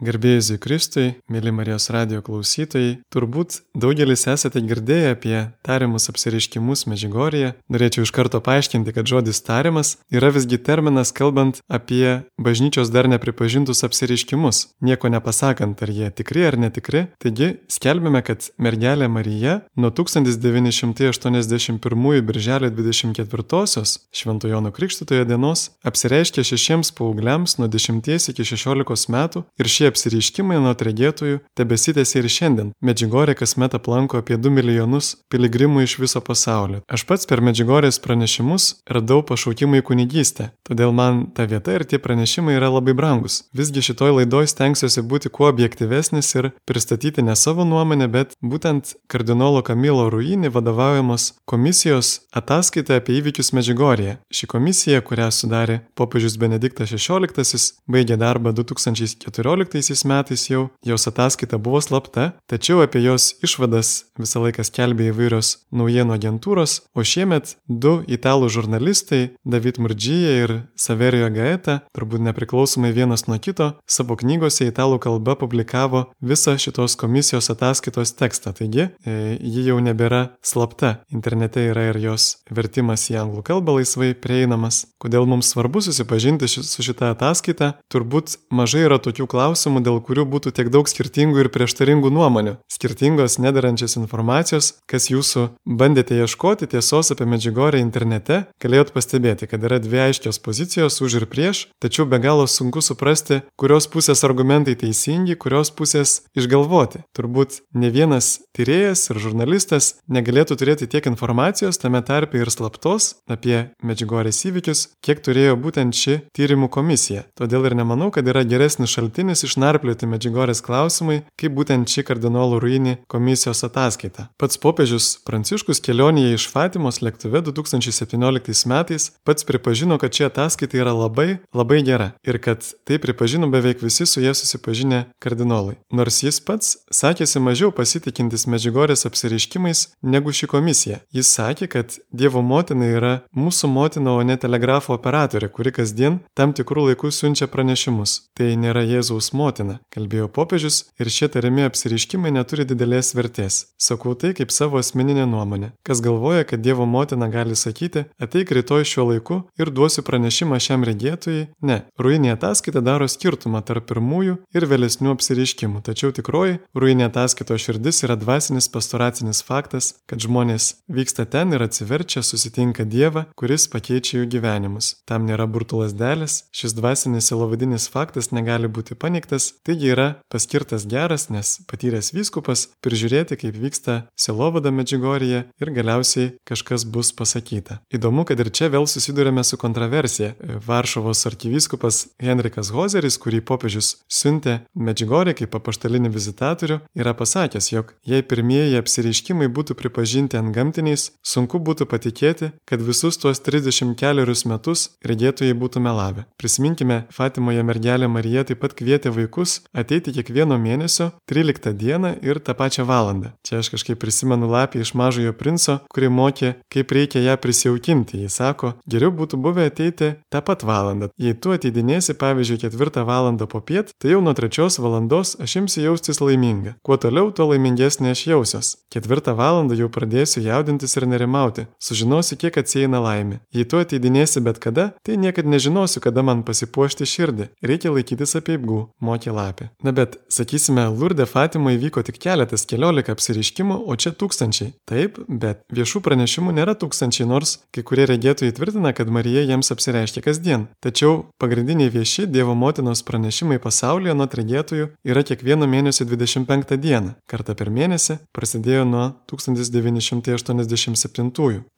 Garbėjai Kristui, mėly Marijos radio klausytojai, turbūt daugelis esate girdėję apie tariamus apsireiškimus Medžigorėje. Norėčiau iš karto paaiškinti, kad žodis tariamas yra visgi terminas kalbant apie bažnyčios dar nepripažintus apsireiškimus, nieko nepasakant, ar jie tikri ar netikri. Taigi skelbime, kad mergelė Marija nuo 1981 birželio 24-osios Šventojono Krikštitojo dienos apsireiškė šešiems paaugliams nuo 10 iki 16 metų ir šie apsireiškimai nuo regėtojų tebesitėsi ir šiandien. Medžigorė kasmet aplanko apie 2 milijonus piligrimų iš viso pasaulio. Aš pats per Medžigorės pranešimus radau pašaukimą į kunigystę, todėl man ta vieta ir tie pranešimai yra labai brangus. Visgi šitoj laidoj stengsiuosi būti kuo objektyvesnis ir pristatyti ne savo nuomonę, bet būtent kardinolo Kamilo Ruinį vadovaujamos komisijos ataskaitą apie įvykius Medžigorėje. Ši komisija, kurią sudarė popiežius Benediktas XVI, baigė darbą 2014 2015 metais jau jos ataskaita buvo slapta, tačiau apie jos išvadas visą laiką skelbė įvairios naujienų agentūros, o šiemet du italų žurnalistai, David Murdžyje ir Saverio Gaeta, turbūt nepriklausomai vienas nuo kito, savo knygose italų kalba publikavo visą šitos komisijos ataskaitos tekstą, taigi e, ji jau nebėra slapta, internete yra ir jos vertimas į anglų kalbą laisvai prieinamas. Kodėl mums svarbu susipažinti su šitą ataskaitą? Turbūt mažai yra tokių klausimų, klausimų, dėl kurių būtų tiek daug skirtingų ir prieštaringų nuomonių, skirtingos nedarančios informacijos, kas jūsų bandėte ieškoti tiesos apie Medžiugorę internete, galėjot pastebėti, kad yra dvi aiškios pozicijos už ir prieš, tačiau be galo sunku suprasti, kurios pusės argumentai teisingi, kurios pusės išgalvoti. Turbūt ne vienas tyrėjas ir žurnalistas negalėtų turėti tiek informacijos, tame tarpe ir slaptos, apie Medžiugorės įvykius, kiek turėjo būtent ši tyrimų komisija. Todėl ir nemanau, kad yra geresnis šaltinis išnarplioti Medžiugorės klausimai, kaip būtent ši kardinolų ruinį komisijos ataskaita. Pats popiežius Pranciškus kelionėje iš Fatimos lėktuve 2017 metais pats pripažino, kad ši ataskaita yra labai, labai gera ir kad tai pripažino beveik visi su jie susipažinę kardinolai. Nors jis pats sakėsi mažiau pasitikintis Medžiugorės apsireiškimais negu ši komisija. Jis sakė, kad Dievo motina yra mūsų motina, o ne telegrafo operatorė, kuri kasdien tam tikrų laikų siunčia pranešimus. Tai nėra Jėzaus motina, kalbėjo popiežius ir šie tariami apsireiškimai neturi didelės vertės. Sakau tai kaip savo asmeninę nuomonę. Kas galvoja, kad Dievo motina gali sakyti, ateik rytoj šiuo laiku ir duosiu pranešimą šiam regėtojui, ne. Ruinė ataskaita daro skirtumą tarp pirmųjų ir vėlesnių apsireiškimų, tačiau tikroji ruinė ataskaito širdis yra dvasinis pastoracinis faktas, kad žmonės vyksta ten ir atsiverčia, susitinka Dievą, kuris pakeičia jų gyvenimus. Tam nėra burtulas dėlis, šis dvasinis silovadinis faktas negali būti paneigtas paskirtas, taigi yra paskirtas geras, nes patyręs vyskupas prižiūrėti, kaip vyksta selovada Medžiugorėje ir galiausiai kažkas bus pasakyta. Įdomu, kad ir čia vėl susidurėme su kontroversija. Varšuvos arkivyskupas Henrikas Hozeris, kurį popiežius siuntė Medžiugorė kaip apaštalinį vizitatorių, yra pasakęs, jog jei pirmieji apsireiškimai būtų pripažinti ant gamtiniais, sunku būtų patikėti, kad visus tuos 30 keliarius metus regėtojai būtų melavę. Prisiminkime, Fatimoje mergelė Marija taip pat kvietė vaikus ateiti kiekvieno mėnesio 13 dieną ir tą pačią valandą. Čia aš kažkaip prisimenu lapį iš mažojo princo, kuri mokė, kaip reikia ją prisijaukinti. Jis sako, geriau būtų buvę ateiti tą pat valandą. Jei tu ateidinėsi, pavyzdžiui, ketvirtą valandą po piet, tai jau nuo trečios valandos aš imsiu jaustis laiminga. Kuo toliau, tuo laimingesnė aš jausios. Ketvirtą valandą jau pradėsiu jaudintis ir nerimauti. Sužinosiu, kiek atsieina laimė. Jei tu ateidinėsi bet kada, tai niekada nežinosiu, kada man pasipuošti širdį. Reikia laikytis apieigų mokė lapė. Na bet, sakysime, Lurde Fatima įvyko tik keletas, keliolika apsiriškimų, o čia tūkstančiai. Taip, bet viešų pranešimų nėra tūkstančiai, nors kai kurie regėtojai tvirtina, kad Marija jiems apsireiškia kasdien. Tačiau pagrindiniai vieši Dievo motinos pranešimai pasaulyje nuo regėtojų yra kiekvieno mėnesio 25 dieną. Kartą per mėnesį prasidėjo nuo 1987.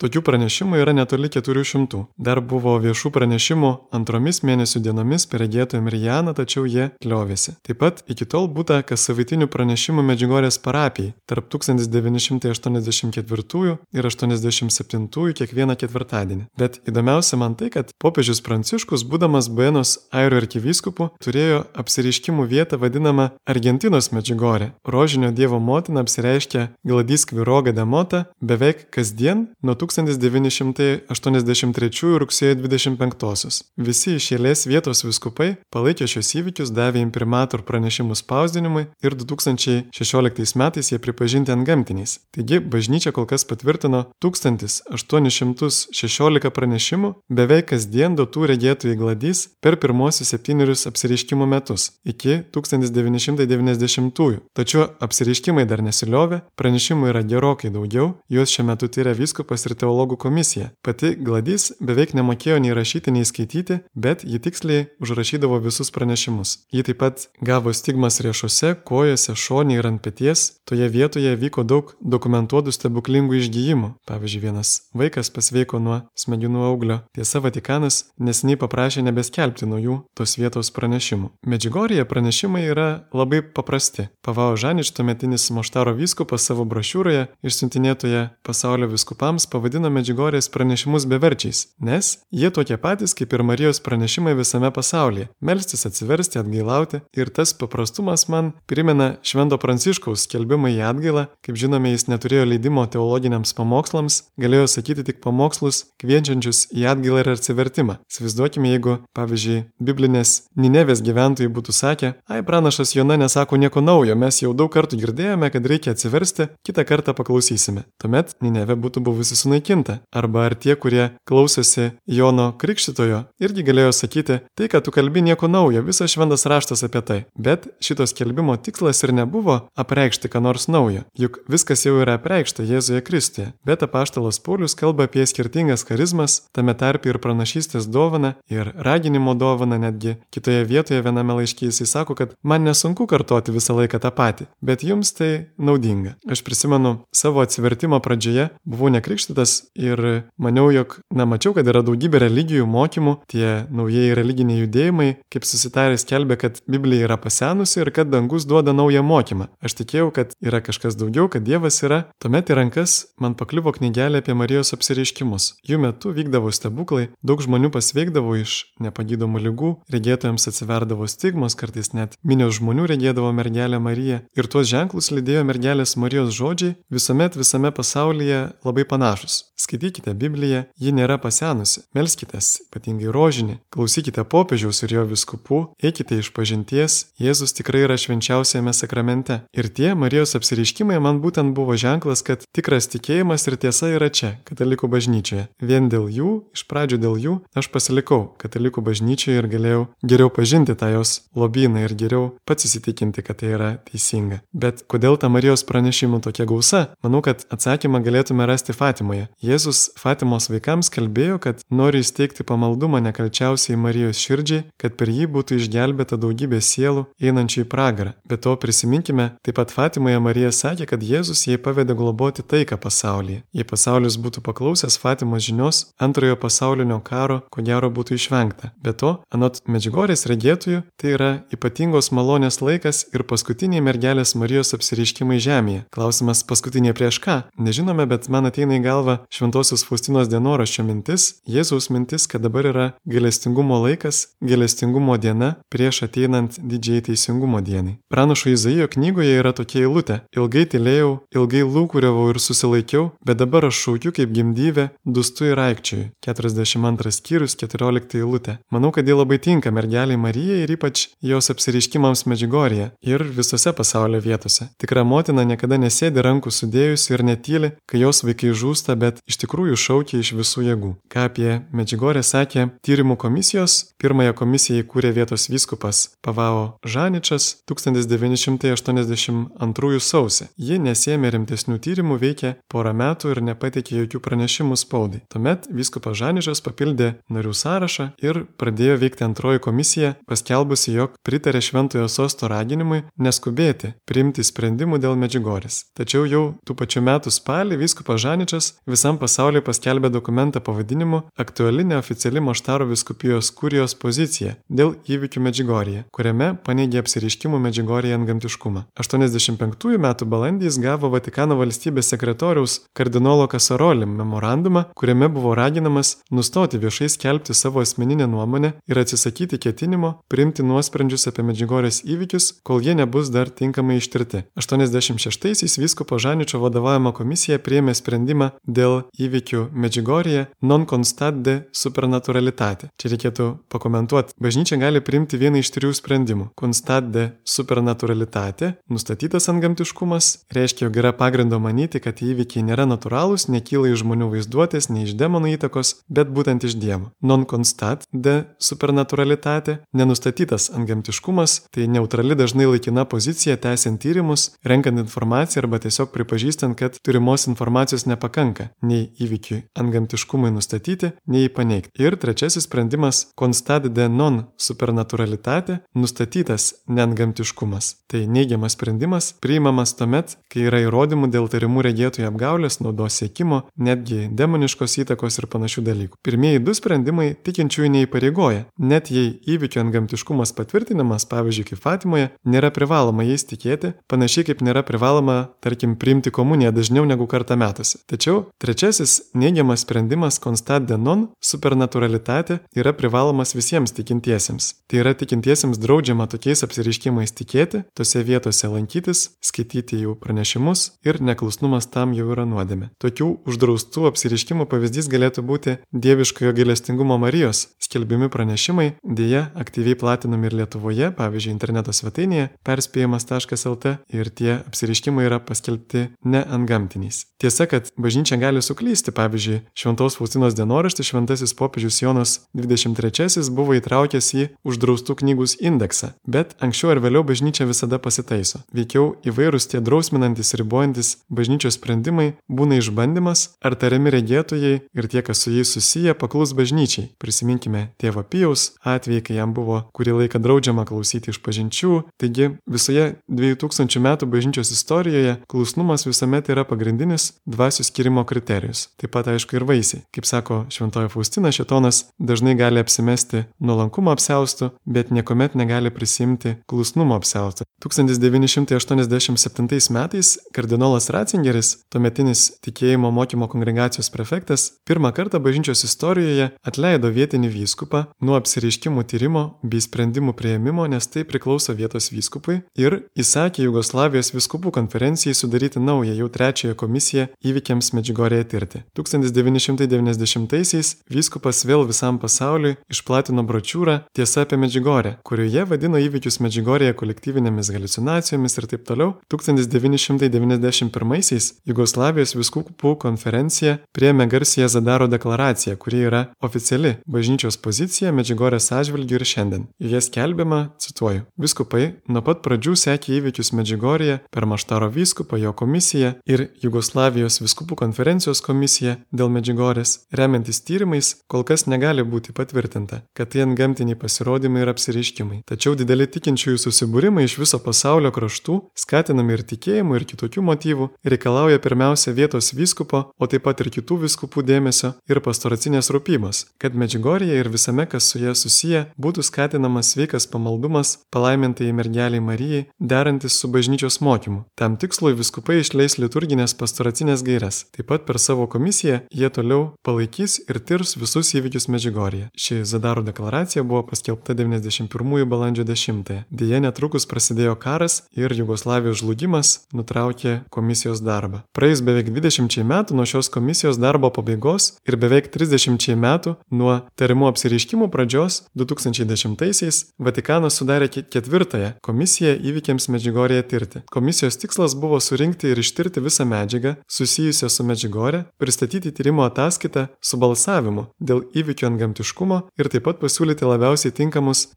Tokių pranešimų yra netoli 400. Dar buvo viešų pranešimų antromis mėnesių dienomis per regėtoją Mirjaną, tačiau jie liovėsi. Taip pat iki tol būta kas savaitinių pranešimų Medžiugorės parapijai tarp 1984 ir 87 kiekvieną ketvirtadienį. Bet įdomiausia man tai, kad popiežius Pranciškus, būdamas Buenos Airių arkivyskupu, turėjo apsireiškimų vietą vadinamą Argentinos Medžiugorė. Rožinio Dievo motina apsireiškia Gladys Kviroga Demota beveik kasdien nuo 1983 rugsėjo 25. -osios. Visi iš eilės vietos viskupai palaikė šios įvykius, davė imprimatur pranešimų spausdinimui ir 2016 metais jie pripažinti ant gamtiniais. Taigi bažnyčia kol kas patvirtino 1816 pranešimų beveik kasdien duotų regėtojų gladys per pirmosius septynerius apsireiškimų metus iki 1990-ųjų. Tačiau apsireiškimai dar nesiliovė, pranešimų yra gerokai daugiau, juos šiuo metu tyria vyskupas ir teologų komisija. Pati gladys beveik nemokėjo nei rašyti, nei skaityti, bet ji tiksliai užrašydavo visus pranešimus. Ji taip pat gavo stigmas riešuose, kojose, šonėje ir ant pėties. Toje vietoje vyko daug dokumentuotų stebuklingų išgyjimų. Pavyzdžiui, vienas vaikas pasveiko nuo smegenų auglio. Tiesa, Vatikanas nesiniai paprašė nebeskelbti naujų tos vietos pranešimų. Medžiugorėje pranešimai yra labai paprasti. Pavao Žanič, tuometinis Moštaro vyskupas savo brošiūroje išsiuntinėtoje pasaulio viskupams pavadino Medžiugorės pranešimus beverčiais, nes jie tokie patys kaip ir Marijos pranešimai visame pasaulyje - melstis, atsiversti, atgailauti ir tas paprastumas man primena Švento Pranciškaus skelbimą į atgailą, kaip žinome, jis neturėjo leidimo teologiniams pamokslams, galėjo sakyti tik pamokslus kviečiančius į atgailą ir atsivertimą. Įsivaizduokime, jeigu, pavyzdžiui, biblinės Ninevės gyventojai būtų sakę, ai pranašas Jona nesako nieko naujo, mes jau daug kartų girdėjome, kad reikia atsiversti, kitą kartą paklausysime. Tuomet Ninevė būtų buvusi sunaikinta. Arba ar tie, kurie klausosi Jono Krikštitojo, irgi galėjo sakyti, tai, kad tu kalbi nieko naujo, visas šventas raštas apie tai. Bet šitos kelbimo tikslas ir nebuvo apreikšti ką nors naujo, juk viskas jau yra apreikšta Jėzuje Kristuje. Bet apaštalas Paulius kalba apie skirtingas charizmas, tame tarp ir pranašystės dovana, ir raginimo dovana netgi. Kitoje vietoje viename laiškyje jisai sako, kad man nesunku kartoti visą laiką tą patį, bet jums tai naudinga. Aš prisimenu savo atsivertimo pradžioje, buvau nekrikštytas ir maniau, jog, na, mačiau, kad yra daugybė religijų mokymų, tie naujieji religiniai judėjimai, kaip susitaręs kelbė, kad Biblija yra pasenusi ir kad dangus duoda naują mokymą. Aš tikėjau, kad yra kažkas daugiau, kad Dievas yra. Tuomet į rankas man pakliuvo knygelė apie Marijos apsireiškimus. Jų metu vykdavo stebuklai, daug žmonių pasveikdavo iš nepagydomų lygų, regėtojams atsiverdavo stigmos, kartais net minios žmonių regėdavo mergelę Mariją. Ir tuos ženklus lydėjo mergelės Marijos žodžiai visuomet visame pasaulyje labai panašus. Skaitykite Bibliją, ji nėra pasenusi. Melskitės, ypatingai rožinį, klausykite popiežiaus ir jo viskupų, eikite iš pažinties, Jėzus tikrai yra švenčiausiame sakramente. Ir tie Marijos apsireiškimai man būtent buvo ženklas, kad tikras tikėjimas ir tiesa yra čia, katalikų bažnyčioje. Vien dėl jų, iš pradžių dėl jų, aš pasilikau katalikų bažnyčioje ir galėjau geriau pažinti tą jos lobyną ir geriau pats įsitikinti, kad tai yra teisinga. Bet kodėl ta Marijos pranešimų tokia gausa? Manau, kad atsakymą galėtume rasti Fatimoje. Jėzus Fatimos vaikams kalbėjo, kad nori įsteigti pamaldumą nekalčiausiai Marijos širdžiai, kad per jį būtų išgelbėta daugybė sielų einančių į pragarą. Be to prisiminkime, taip pat Fatimoje Marija sakė, kad Jėzus jai pavedė globoti taiką pasaulyje. Jei pasaulis būtų paklausęs Fatimos žinios, antrojo pasaulinio karo ko gero būtų išvengta. Be to, anot Medžiugorės regėtojų, tai yra ypatingos malonės laikas ir paskutiniai mergelės Marijos apsireiškimai žemėje. Klausimas paskutinė prieš ką? Nežinome, bet man ateina į galvą Šventosios Faustinos dienoraščio mintis, Jėzaus mintis, kad dabar yra gailestingumo laikas, gailestingumo diena prieš ateinant didžiai teisingumo dienai. Pranašo Izaijo knygoje yra tokia eilutė - ilgai tylėjau, ilgai lūkuriavau ir susilaikiau, bet dabar aš šaukiu kaip gimdyvė, dustu ir aikčiui. 42 skyrius 14 eilutė. Manau, kad ji labai tinka mergeliai Marijai ir ypač jos apsiriškimams Medžiugorėje ir visose pasaulio vietose. Tikra motina niekada nesėdi rankų sudėjusi ir netyli, kai jos vaikai žūsta, bet iš tikrųjų šaukia iš visų jėgų. Ką apie Medžiugorę sakė tyrimų komisijos, pirmąją komisiją įkūrė vietos vyskupas Pavao Žaničas 1982 sausį. Ji nesėmė rimtesnių tyrimų, veikė porą metų ir nepateikė jokių pranešimų spaudai. Tuomet vyskupas Žaničas papildė narių sąrašą ir pradėjo veikti antroji komisija, paskelbusi, jog pritarė šventojo sosto raginimui neskubėti priimti sprendimų dėl Medžiugorės. Tačiau jau tų pačių metų spalį vyskupas Žaničas visam pasauliu paskelbė dokumentą pavadinimu Aktuali neoficiali Moštaro viskupijos kurijos pozicija dėl įvykių Medžiugorėje, kuriame paneigė apsiriškimų Medžiugorėje antgamtiškumą. 85 metų balandį jis gavo Vatikano valstybės sekretoriaus kardinolo Kasarolį memorandumą, kuriame buvo raginamas nustoti viešai skelbti savo asmeninę nuomonę ir atsisakyti ketinimo priimti nuosprendžius apie Medžiugorės įvykius, kol jie nebus dar tinkamai ištirti. 86-aisiais vyskupo Žaničio vadovaujama komisija priėmė sprendimą dėl įvykių Medžiugorėje non constat de supernaturalitate. Čia reikėtų pakomentuoti. Bažnyčia gali priimti vieną iš trijų sprendimų. Constat de supernaturalitate, nustatytas antgamtiškumas, reiškia, jog yra pagrindo manyti, kad įvykiai nėra natūralūs, nekyla iš žmonių vaizduotės, nei iš demonų įtakos, bet būtent iš Dievo. Non constat de supernaturalitate, nenustatytas antgamtiškumas, tai neutrali dažnai laikina pozicija tęsiant tyrimus, renkant informaciją arba tiesiog pripažįstant, kad turimos informacijos nepakanka nei įvykiui antgamtiškumui nustatyti, nei paneigti. Ir trečiasis sprendimas - constat de non supernaturalitate, nustatytas neantgamtiškumas. Tai neigiamas sprendimas priimamas tuomet, kai yra įrodymų dėl tarimų regėtojų apgaulės, naudos siekimo, netgi demoniškos įtakos ir panašių dalykų. Pirmieji du sprendimai tikinčiųjų neįpareigoja, net jei įvykio antgamtiškumas patvirtinimas, pavyzdžiui, kaip Fatimoje, nėra privaloma jais tikėti, panašiai kaip nėra privaloma, tarkim, priimti komuniją dažniau negu kartą metuose. Tačiau trečiasis neigiamas sprendimas constat de non supernaturalitate yra privalomas visiems tikintiesiems. Tai yra tikintiesiems draudžiama tokiais apsireiškimais tikėti, tose vietose lankytis, skaityti jų pranešimus ir neklusnumas tam jau yra nuodėmė. Tokių uždraustų apsireiškimų pavyzdys galėtų būti dieviškojo gailestingumo Marijos skelbimi pranešimai, dėja aktyviai platinami ir Lietuvoje, pavyzdžiui, interneto svetainėje perspėjimas.lt ir tie apsireiškimai yra paskelbti ne ant gamtiniais. Tiesa, kad bažnyčia gali suklysti, pavyzdžiui, Šventos Faustinos dienoraštis Šventasis popiežius Jonas 23 buvo įtraukęs į uždraustų knygos indeksą, bet anksčiau ar vėliau bažnyčia visada pasitaiso. Veikiau įvairūs tie drausminantis ir ribojantis bažnyčios sprendimai būna išbandymas, ar tariami regėtojai ir tie, kas su jais susiję, paklus bažnyčiai. Prisiminkime tėvo Pijaus atvejį, kai jam buvo kurį laiką draudžiama klausyti iš pažinčių. Taigi visoje 2000 metų bažnyčios istorijoje klusnumas visuomet yra pagrindinis dvasių skirimo kriterijus. Taip pat aišku ir vaisiai. Kaip sako Šventoji Faustina, šetonas dažnai gali apsimesti nuolankumo apseustų, bet niekuomet negali prisimti klusnumo apseustų. 1987 metais kardinolas Ratzingeris, tuometinis tikėjimo mokymo kongregacijos prefektas, pirmą kartą bažnyčios istorijoje atleido vietinį vyskupą nuo apsireiškimų tyrimo bei sprendimų prieimimo, nes tai priklauso vietos vyskupui ir įsakė Jugoslavijos vyskupų konferencijai sudaryti naują jau trečiąją komisiją įvykiams Medžigorėje tirti. 1990-aisiais vyskupas vėl visam pasauliui išplatino bročiūrą Tiesa apie Medžigorę, kurioje vadino įvykius Medžigorėje kolektyvinėmis halucinacijomis ir taip toliau. 1991-aisiais Jugoslavijos viskupų konferencija priėmė garsiją Zadaro deklaraciją, kuri yra oficiali bažnyčios pozicija Medžigorės atžvilgių ir šiandien. Joje skelbiama, cituoju, viskupai nuo pat pradžių sekė įvykius Medžigorėje per Maštaro vyskupą, jo komisiją ir Jugoslavijos viskupų konferencijos komisiją dėl Medžigorės, remiantis tyrimais, kol kas negali būti patvirtinta, kad tai antgamtiniai pasirodymai ir apsireiškimai. Tačiau dideli tikinčiųjų susibūrimai iš viso pasaulio kraštų, skatinami ir tikėjimų, ir kitokių motyvų, reikalauja pirmiausia vietos vyskupo, o taip pat ir kitų vyskupų dėmesio ir pastoracinės rūpybos, kad Medžigorėje ir visame, kas su ja susiję, būtų skatinamas sveikas pamaldumas palaimintai mergeliai Marijai, derantis su bažnyčios mokymu. Tam tikslui viskupai išleis liturginės pastoracinės gairias. Taip pat per savo komisiją jie toliau palaikys ir tirs visus įvykius Medžigorėje. Ši Zadaro deklaracija buvo paskelbta 91 balandžio 10. Deja, netrukus prasidėjo karas ir Jugoslavijos žlugimas nutraukė komisijos darbą. Praėjus beveik 20 metų nuo šios komisijos darbo pabaigos ir beveik 30 metų nuo tarimų apsireiškimų pradžios 2010-aisiais Vatikanas sudarė ketvirtąją komisiją įvykiams Medžigorėje tirti. Komisijos tikslas buvo surinkti ir ištirti visą medžiagą susijusią su Medžigorė, pristatyti tyrimo ataskaitą su balsavimu dėl įvykių antgamtiškumo ir taip pat pasiūlyti labiausiai tinkamus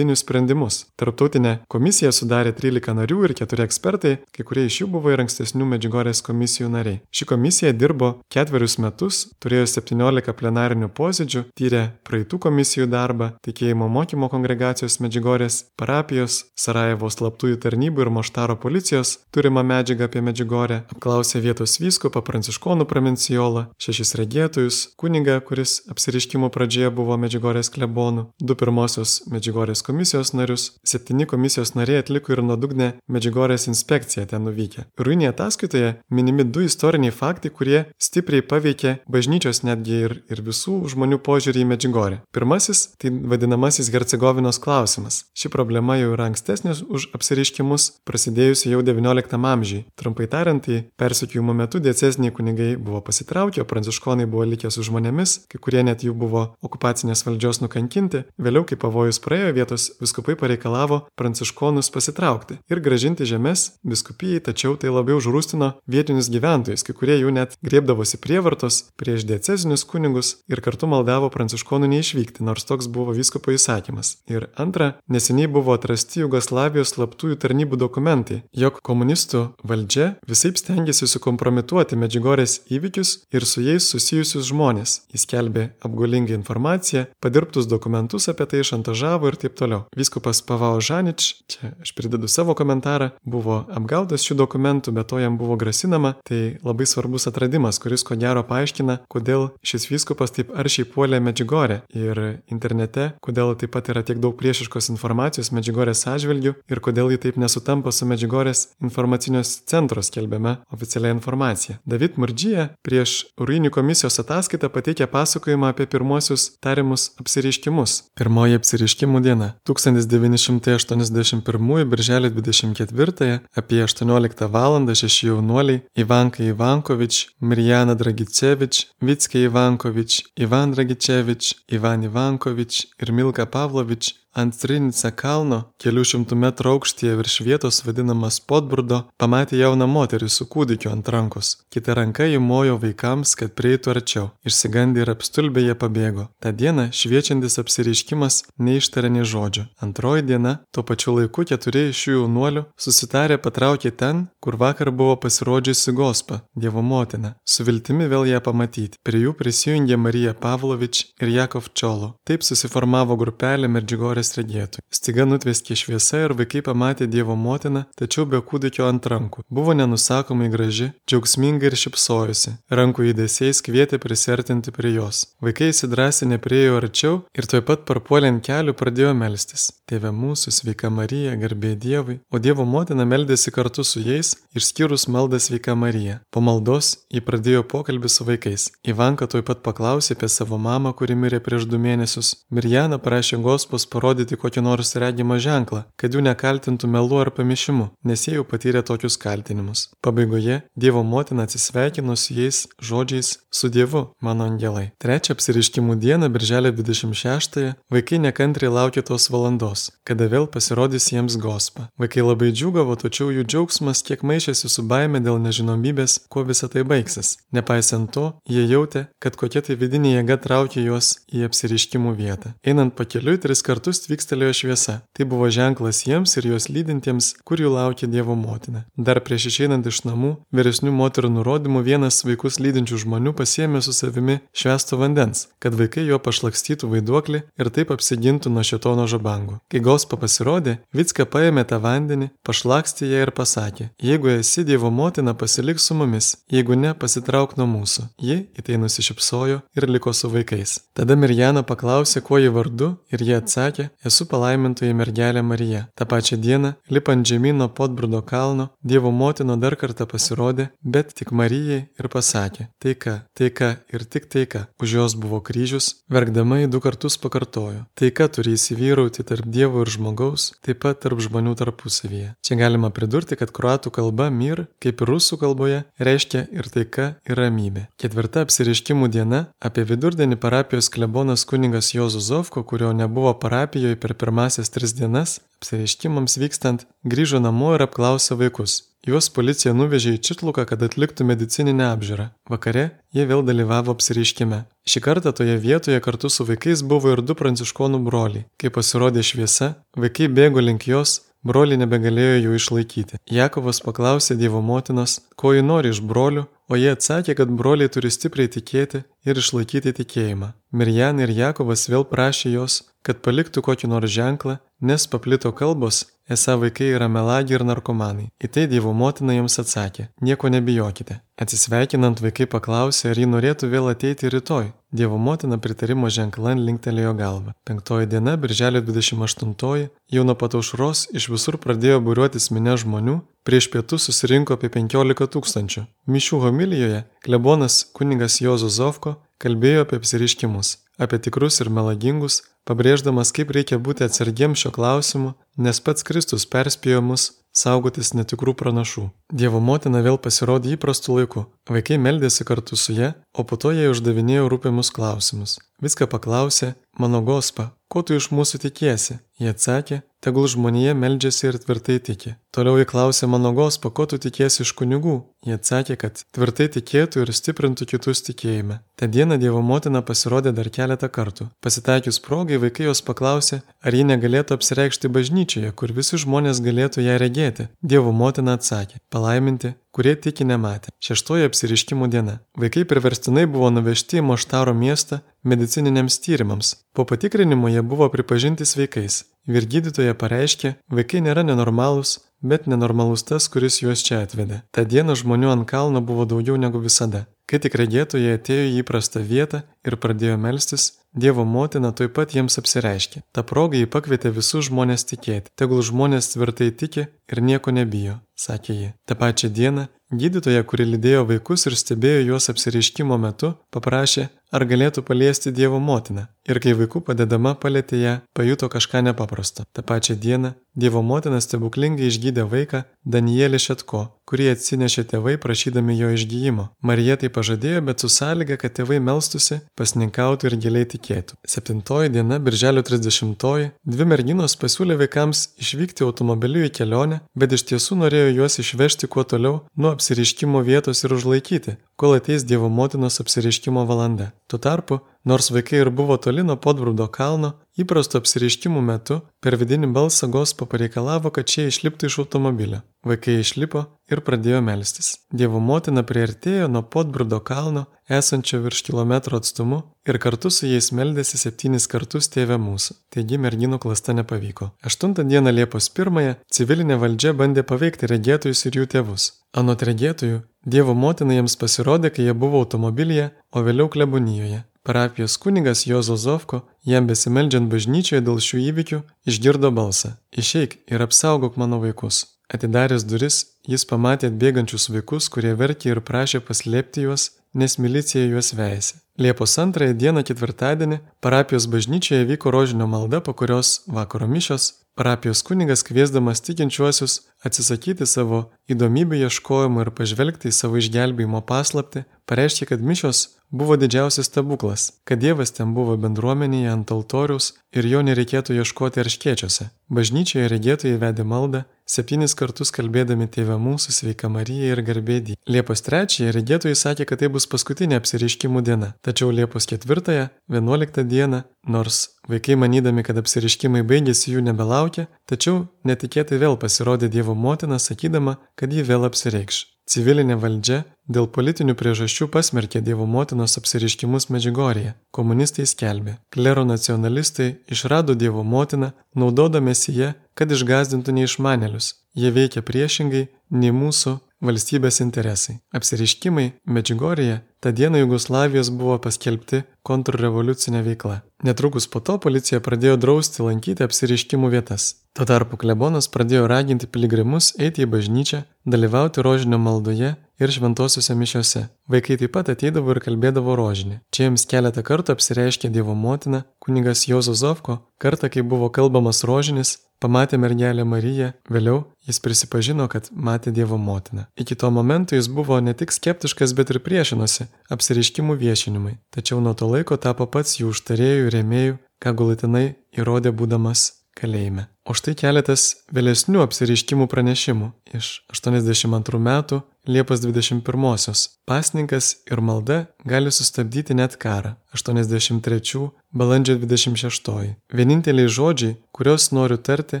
silovadinius sprendimus. Tarptautinė komisija sudarė 13 narių ir 4 ekspertai, kai kurie iš jų buvo ir ankstesnių Medžigorės komisijų nariai. Ši komisija dirbo ketverius metus, turėjo 17 plenarinių posėdžių, tyrė praeitų komisijų darbą, tikėjimo mokymo kongregacijos Medžigorės, parapijos, Sarajevo slaptųjų tarnybų ir Moštaro policijos turimą medžiagą apie Medžigorę, apklausė vietos vyskupą Pranciškonų provinciolą, šešis regėtojus, kunigą, kuris apsiriškimo pradžioje buvo Medžigorės klebonų, du pirmosios Medžigorės komisijos narius, septyni komisijos nariai atliko ir nuodugnę Medžigorės inspekciją ten nuvykę. Ruinėje ataskaitoje minimi du istoriniai faktai, kurie stipriai paveikė bažnyčios netgi ir, ir visų žmonių požiūrį į Medžigorę. Pirmasis - tai vadinamasis Hercegovinos klausimas. Ši problema jau yra ankstesnė už apsireiškimus, prasidėjusi jau XIX amžiai. Trumpai tariant, tai persekiojimo metu diecesniai kunigai buvo pasitraukę, o pranciškonai buvo likę su žmonėmis, kai kurie net jų buvo okupacinės valdžios nukankinti. Vėliau, kai pavojus praėjo, vietos popiežius viskupai pareikalavo pranciškonus pasitraukti ir gražinti žemės viskupijai, tačiau tai labiau žrūstino vietinius gyventojus, kai kurie jų net griebdavosi prievartos prieš diecezinius kunigus ir kartu maldavo pranciškonų neišvykti, nors toks buvo vyskupo įsakymas. Ir antra, neseniai buvo atrasti Jugoslavijos slaptųjų tarnybų dokumentai, jog komunistų valdžia visai stengiasi sukompromituoti Medžiugorės įvykius ir su jais susijusius žmonės. Jis kelbė apgulingą informaciją, padirbtus dokumentus apie tai šantažavo ir taip toliau. Vyskupas Pavao Žanič, čia aš pridedu savo komentarą, buvo apgautas šių dokumentų, bet to jam buvo grasinama. Tai labai svarbus atradimas, kuris ko gero paaiškina, kodėl šis vyskupas taip aršiai puolė Medžiugorę ir internete, kodėl taip pat yra tiek daug priešiškos informacijos Medžiugorės atžvilgių ir kodėl ji taip nesutampa su Medžiugorės informacinios centro skelbiama oficialia informacija. David Murdžyje prieš Ruinių komisijos ataskaitą pateikė pasakojimą apie pirmuosius tariamus apsireiškimus. Pirmoji apsireiškimų diena - 1981 birželio 24 apie 18 val. šeši jaunuoliai Ivanka Ivankovič, Mirjana Dragicevič, Vitskė Ivankovič, Ivan Dragicevič, Ivan Ivankovič ir Milka Pavlovič ant Trinica kalno, kelių šimtų metrų aukštyje virš vietos vadinamas Podburdo, pamatė jauną moterį su kūdikiu ant rankos. Kita ranka įmojo vaikams, kad prieitų arčiau. Išsigandę ir apstulbę jie pabėgo. Ta diena šviečiantis apsireiškimas neištarė nei žodžio. Antroji diena, tuo pačiu laiku keturi iš šių jaunuolių susitarė patraukė ten, kur vakar buvo pasirodžiusi Gospa, Dievo motina, su viltimi vėl ją pamatyti. Prie jų prisijungė Marija Pavlovič ir Jakov Čiolo. Taip susiformavo grupelė Merdžigorės saulės regėtojų. Stiga nutveskė šviesa ir vaikai pamatė Dievo motiną, tačiau be kūdikio ant rankų. Buvo nenusakomai graži, džiaugsminga ir šipsojusi. Rankų įdėsiais kvietė prisertinti prie jos. Vaikai įsidrasė nepriejo arčiau ir tuoj pat parpuolė ant kelių pradėjo melstis. Tėve mūsų, sveika Marija, garbė Dievui, o Dievo motina meldėsi kartu su jais, išskyrus maldą sveika Marija. Po maldos jį pradėjo pokalbį su vaikais. Ivanka tuoj pat paklausė apie savo mamą, kuri mirė prieš du mėnesius. Mirjana prašė Gospos parodyti parodyti kokį nors regimą ženklą, kad jų nekaltintų melu ar pamišimu, nes jie jau patyrė tokius kaltinimus. Pabaigoje Dievo motina atsisveikino su jais žodžiais su Dievu, mano angelai. Trečią apsiriškimų dieną, birželio 26-ąją, vaikai nekantriai laukė tos valandos, kada vėl pasirodys jiems gospa. Vaikai labai džiugavo, tačiau jų džiaugsmas kiek maišėsi su baime dėl nežinomybės, kuo visa tai baigsis. Nepaisant to, jie jautė, kad kokia tai vidinė jėga traukė juos į apsiriškimų vietą. Einant pakeliui tris kartus tvykstelėjo šviesa. Tai buvo ženklas jiems ir juos lydintiems, kur jų laukia Dievo motina. Dar prieš išeinant iš namų, vyresnių moterų nurodymų vienas vaikus lydinčių žmonių pasiemė su savimi švesto vandens, kad vaikai jo pašlakstytų vaiduoklį ir taip apsigintų nuo šetono žabangų. Kai Gospa pasirodė, Vitska paėmė tą vandenį, pašlakstė ją ir pasakė, jeigu esi Dievo motina, pasilik su mumis, jeigu ne, pasitrauk nuo mūsų. Ji į tai nusišypsojo ir liko su vaikais. Tada Mirjana paklausė, kuo ji vardu ir jie atsakė, esu palaimintoji mergelė Marija. Ta pačia diena, lipant žemyno Podbrudo kalno, Dievo motina dar kartą pasirodė, bet tik Marijai ir pasakė - taika, taika ir tik taika. Už jos buvo kryžius, verkdama į du kartus pakartojo - taika turi įsivyrauti tarp Dievo ir žmogaus, taip pat tarp žmonių tarpusavyje. Čia galima pridurti, kad kruatų kalba mir, kaip ir rusų kalboje, reiškia ir taika, ir ramybė. Ketvirta apsiriškimų diena apie vidurdienį parapijos klebonas kuningas Jozuzovko, kurio nebuvo parapijoje, per pirmasias tris dienas, apsireiškimams vykstant, grįžo namo ir apklausė vaikus. Juos policija nuvežė į Čitluką, kad atliktų medicininę apžiūrą. Vakare jie vėl dalyvavo apsireiškime. Šį kartą toje vietoje kartu su vaikais buvo ir du pranciškonų broliai. Kai pasirodė šviesa, vaikai bėgo link jos, broliai nebegalėjo jų išlaikyti. Jakovas paklausė Dievo motinos, ko ji nori iš brolių, o jie atsakė, kad broliai turi stipriai tikėti ir išlaikyti tikėjimą. Mirjan ir Jakovas vėl prašė jos, kad paliktų kokį nors ženklą, nes paplito kalbos, esą vaikai yra melagiai ir narkomanai. Į tai Dievo motina jiems atsakė, nieko nebijokite. Atsisveikinant vaikai paklausė, ar ji norėtų vėl ateiti rytoj. Dievo motina pritarimo ženklan linktelėjo galvą. Penktoji diena, birželio 28-oji, jau nuo pat aušros iš visur pradėjo būriuotis minė žmonių, prieš pietus susirinko apie 15 tūkstančių. Mišių homilijoje klebonas kuningas Jozo Zovko kalbėjo apie apsiriškimus apie tikrus ir melagingus, pabrėždamas, kaip reikia būti atsargiems šio klausimu, nes pats Kristus perspėjo mus saugotis netikrų pranašų. Dievo motina vėl pasirodė įprastu laiku. Vaikai meldėsi kartu su ja, o po to jie uždavinėjo rūpimus klausimus. Viską paklausė, mano gospa, ko tu iš mūsų tikiesi? Jie atsakė, tegul žmonėje meldžiasi ir tvirtai tiki. Toliau jį klausė mano gospo, ko tu tikiesi iš kunigų. Jie atsakė, kad tvirtai tikėtų ir stiprintų kitus tikėjime. Ta diena Dievo motina pasirodė dar keletą kartų. Pasitaikius progai, vaikai jos paklausė, ar ji negalėtų apsireikšti bažnyčioje, kur visi žmonės galėtų ją regėti. Dievo motina atsakė, palaiminti, kurie tiki nematė. Šeštoji apsiriškimų diena. Vaikai priverstinai buvo nuvežti į Moštaro miestą medicininiams tyrimams. Po patikrinimo jie buvo pripažinti sveikais. Virgydytoja pareiškė, vaikai nėra nenormalūs, bet nenormalus tas, kuris juos čia atvedė. Ta diena žmonių ant kalno buvo daugiau negu visada. Kai tik regėtojai atėjo į įprastą vietą ir pradėjo melstis, Dievo motina tuoj pat jiems apsireiškė. Ta proga jį pakvietė visus žmonės tikėti. Tegul žmonės tvirtai tiki ir nieko nebijo, sakė ji. Ta pačia diena Gydytoja, kuri lydėjo vaikus ir stebėjo juos apsireiškimo metu, paprašė, ar galėtų paliesti Dievo motiną. Ir kai vaikų padedama palėtė ją, pajuto kažką nepaprasto. Ta pačia diena Dievo motina stebuklingai išgydė vaiką Danielį Šetko, kurį atsinešė tėvai prašydami jo išgyjimo. Marija tai pažadėjo, bet su sąlyga, kad tėvai melstusi, pasninkautų ir giliai tikėtų. Septintoji diena, birželio 30-oji, dvi merginos pasiūlė vaikams išvykti automobiliu į kelionę, bet iš tiesų norėjo juos išvežti kuo toliau nuo apsiriškimo vietos ir užlaikyti, kol ateis Dievo motinos apsiriškimo valanda. Tuo tarpu, nors vaikai ir buvo toli nuo podbrūdo kalno, įprasto apsiriškimų metu per vidinį balsą gospo pareikalavo, kad šie išliptų iš automobilio. Vaikai išlipo ir pradėjo melstis. Dievo motina priartėjo nuo podbrūdo kalno, esančio virš kilometro atstumu, ir kartu su jais meldėsi septynis kartus tėvę mūsų. Taigi merginų klasta nepavyko. Aštuntą dieną Liepos pirmąją civilinė valdžia bandė paveikti regėtojus ir jų tėvus. Anot regėtojų, Dievo motina jiems pasirodė, kai jie buvo automobilyje, o vėliau klebonijoje. Parapijos kunigas Jozo Zovko, jam besimeldžiant bažnyčioje dėl šių įvykių, išgirdo balsą - Išeik ir apsaugok mano vaikus. Atidaręs duris, jis pamatė atbėgančius vaikus, kurie verkė ir prašė paslėpti juos, nes milicija juos veisė. Liepos antrąją dieną ketvirtadienį parapijos bažnyčioje vyko rožinio malda, po kurios vakaro mišios Parapijos kunigas kviesdamas tikinčiuosius atsisakyti savo įdomybių ieškojimų ir pažvelgti į savo išgelbėjimo paslapti, pareiškė, kad mišios buvo didžiausias stebuklas, kad Dievas ten buvo bendruomenėje ant altoriaus ir jo nereikėtų ieškoti arškiečiuose. Bažnyčioje regėtojai vedė maldą, septynis kartus kalbėdami Tėvę mūsų sveika Marija ir garbėdį. Liepos 3 regėtojai sakė, kad tai bus paskutinė apsiriškimų diena, tačiau Liepos 4, 11 dieną, nors vaikai manydami, kad apsiriškimai baigėsi jų nebelaukia, tačiau netikėtai vėl pasirodė Dievo motina sakydama, kad ji vėl apsireikš. Civilinė valdžia dėl politinių priežasčių pasmerkė Dievo motinos apsiriškimus Medžigorėje. Komunistai skelbė, klero nacionalistai išrado Dievo motiną, naudodamėsi ją, kad išgazdintų neišmanelius. Jie veikia priešingai nei mūsų valstybės interesai. Apsiriškimai Medžigorėje tą dieną Jugoslavijos buvo paskelbti kontrrevoliucinė veikla. Netrukus po to policija pradėjo drausti lankyti apsiriškimų vietas. Tuo tarpu klebonas pradėjo raginti piligrimus eiti į bažnyčią, dalyvauti rožinio maldoje ir šventosiuose mišiuose. Vaikai taip pat ateidavo ir kalbėdavo rožinį. Čia jiems keletą kartų apsireiškė Dievo motina, kunigas Jozo Zovko, kartą, kai buvo kalbamas rožinis, Pamatė mergelę Mariją, vėliau jis prisipažino, kad matė Dievo motiną. Iki to momento jis buvo ne tik skeptiškas, bet ir priešinosi apsireiškimų viešinimui, tačiau nuo to laiko tapo pats jų užtarėjų ir rėmėjų, ką galutinai įrodė būdamas kalėjime. O štai keletas vėlesnių apsireiškimų pranešimų iš 82 metų Liepos 21-osios. Pasninkas ir malda gali sustabdyti net karą. 83 balandžio 26. Vieninteliai žodžiai, kuriuos noriu tarti,